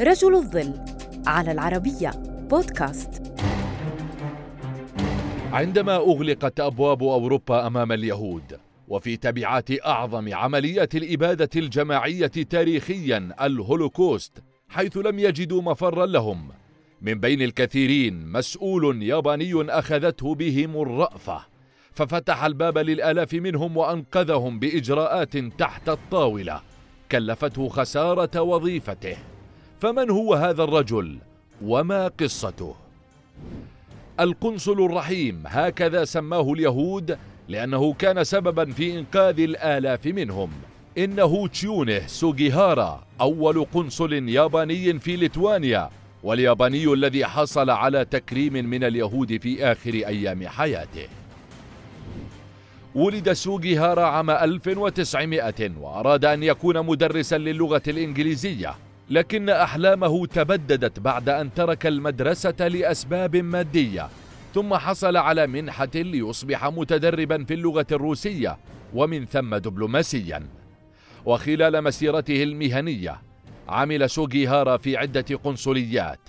رجل الظل على العربية بودكاست. عندما أغلقت أبواب أوروبا أمام اليهود وفي تبعات أعظم عمليات الإبادة الجماعية تاريخيا الهولوكوست حيث لم يجدوا مفرا لهم من بين الكثيرين مسؤول ياباني أخذته بهم الرأفة ففتح الباب للآلاف منهم وأنقذهم بإجراءات تحت الطاولة كلفته خسارة وظيفته. فمن هو هذا الرجل؟ وما قصته؟ القنصل الرحيم هكذا سماه اليهود لأنه كان سببا في إنقاذ الآلاف منهم. إنه تشيونه سوغيهارا أول قنصل ياباني في ليتوانيا والياباني الذي حصل على تكريم من اليهود في آخر أيام حياته. ولد سوغيهارا عام 1900 وأراد أن يكون مدرسا للغة الإنجليزية. لكن أحلامه تبددت بعد أن ترك المدرسة لأسباب مادية ثم حصل على منحة ليصبح متدربا في اللغة الروسية ومن ثم دبلوماسيا. وخلال مسيرته المهنية عمل سوغيهارا في عدة قنصليات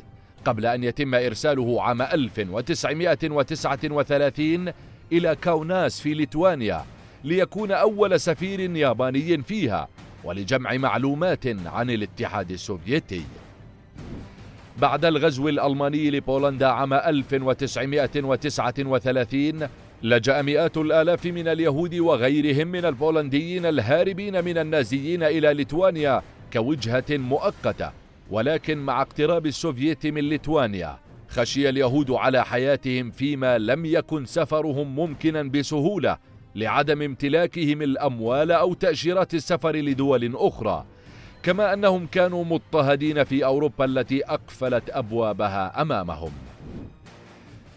قبل أن يتم إرساله عام 1939 إلى كاوناس في ليتوانيا ليكون أول سفير ياباني فيها ولجمع معلومات عن الاتحاد السوفيتي. بعد الغزو الألماني لبولندا عام 1939 لجأ مئات الآلاف من اليهود وغيرهم من البولنديين الهاربين من النازيين إلى ليتوانيا كوجهة مؤقتة. ولكن مع اقتراب السوفييت من ليتوانيا خشي اليهود على حياتهم فيما لم يكن سفرهم ممكنا بسهولة لعدم امتلاكهم الأموال أو تأشيرات السفر لدول أخرى كما أنهم كانوا مضطهدين في أوروبا التي أقفلت أبوابها أمامهم.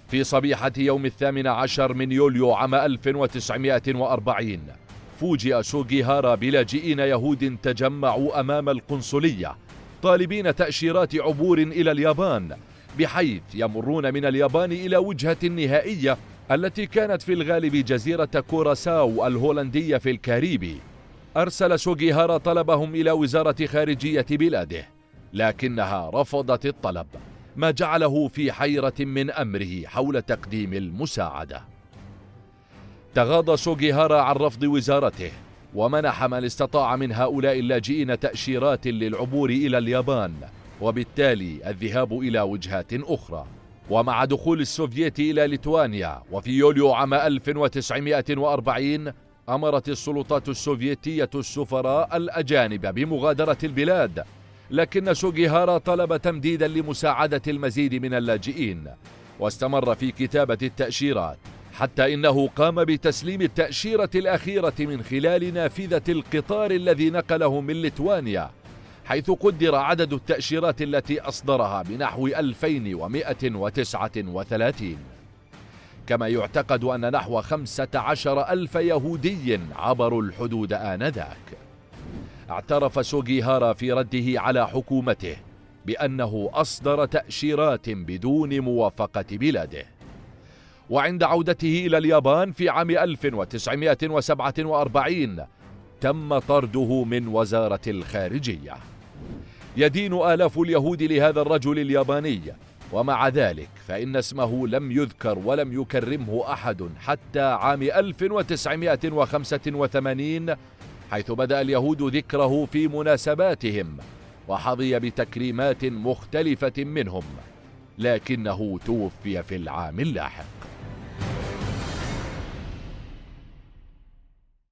في صبيحة يوم الثامن عشر من يوليو عام 1940 فوجئ سوغيهارا بلاجئين يهود تجمعوا أمام القنصلية طالبين تأشيرات عبور إلى اليابان بحيث يمرون من اليابان إلى وجهة نهائية التي كانت في الغالب جزيرة كوراساو الهولندية في الكاريبي أرسل سوغيهارا طلبهم إلى وزارة خارجية بلاده لكنها رفضت الطلب ما جعله في حيرة من أمره حول تقديم المساعدة. تغاضى سوغيهارا عن رفض وزارته ومنح من استطاع من هؤلاء اللاجئين تأشيرات للعبور إلى اليابان وبالتالي الذهاب إلى وجهات أخرى. ومع دخول السوفييت إلى ليتوانيا وفي يوليو عام 1940 أمرت السلطات السوفيتية السفراء الأجانب بمغادرة البلاد لكن سوغيهارا طلب تمديدا لمساعدة المزيد من اللاجئين. واستمر في كتابة التأشيرات حتى إنه قام بتسليم التأشيرة الأخيرة من خلال نافذة القطار الذي نقله من ليتوانيا. حيث قدر عدد التأشيرات التي أصدرها بنحو 2139 كما يعتقد أن نحو 15 ألف يهودي عبروا الحدود آنذاك. اعترف سوغيهارا في رده على حكومته بأنه أصدر تأشيرات بدون موافقة بلاده. وعند عودته إلى اليابان في عام 1947 تم طرده من وزارة الخارجية. يدين آلاف اليهود لهذا الرجل الياباني. ومع ذلك فإن اسمه لم يذكر ولم يكرمه أحد حتى عام 1985 حيث بدأ اليهود ذكره في مناسباتهم وحظي بتكريمات مختلفة منهم لكنه توفي في العام اللاحق.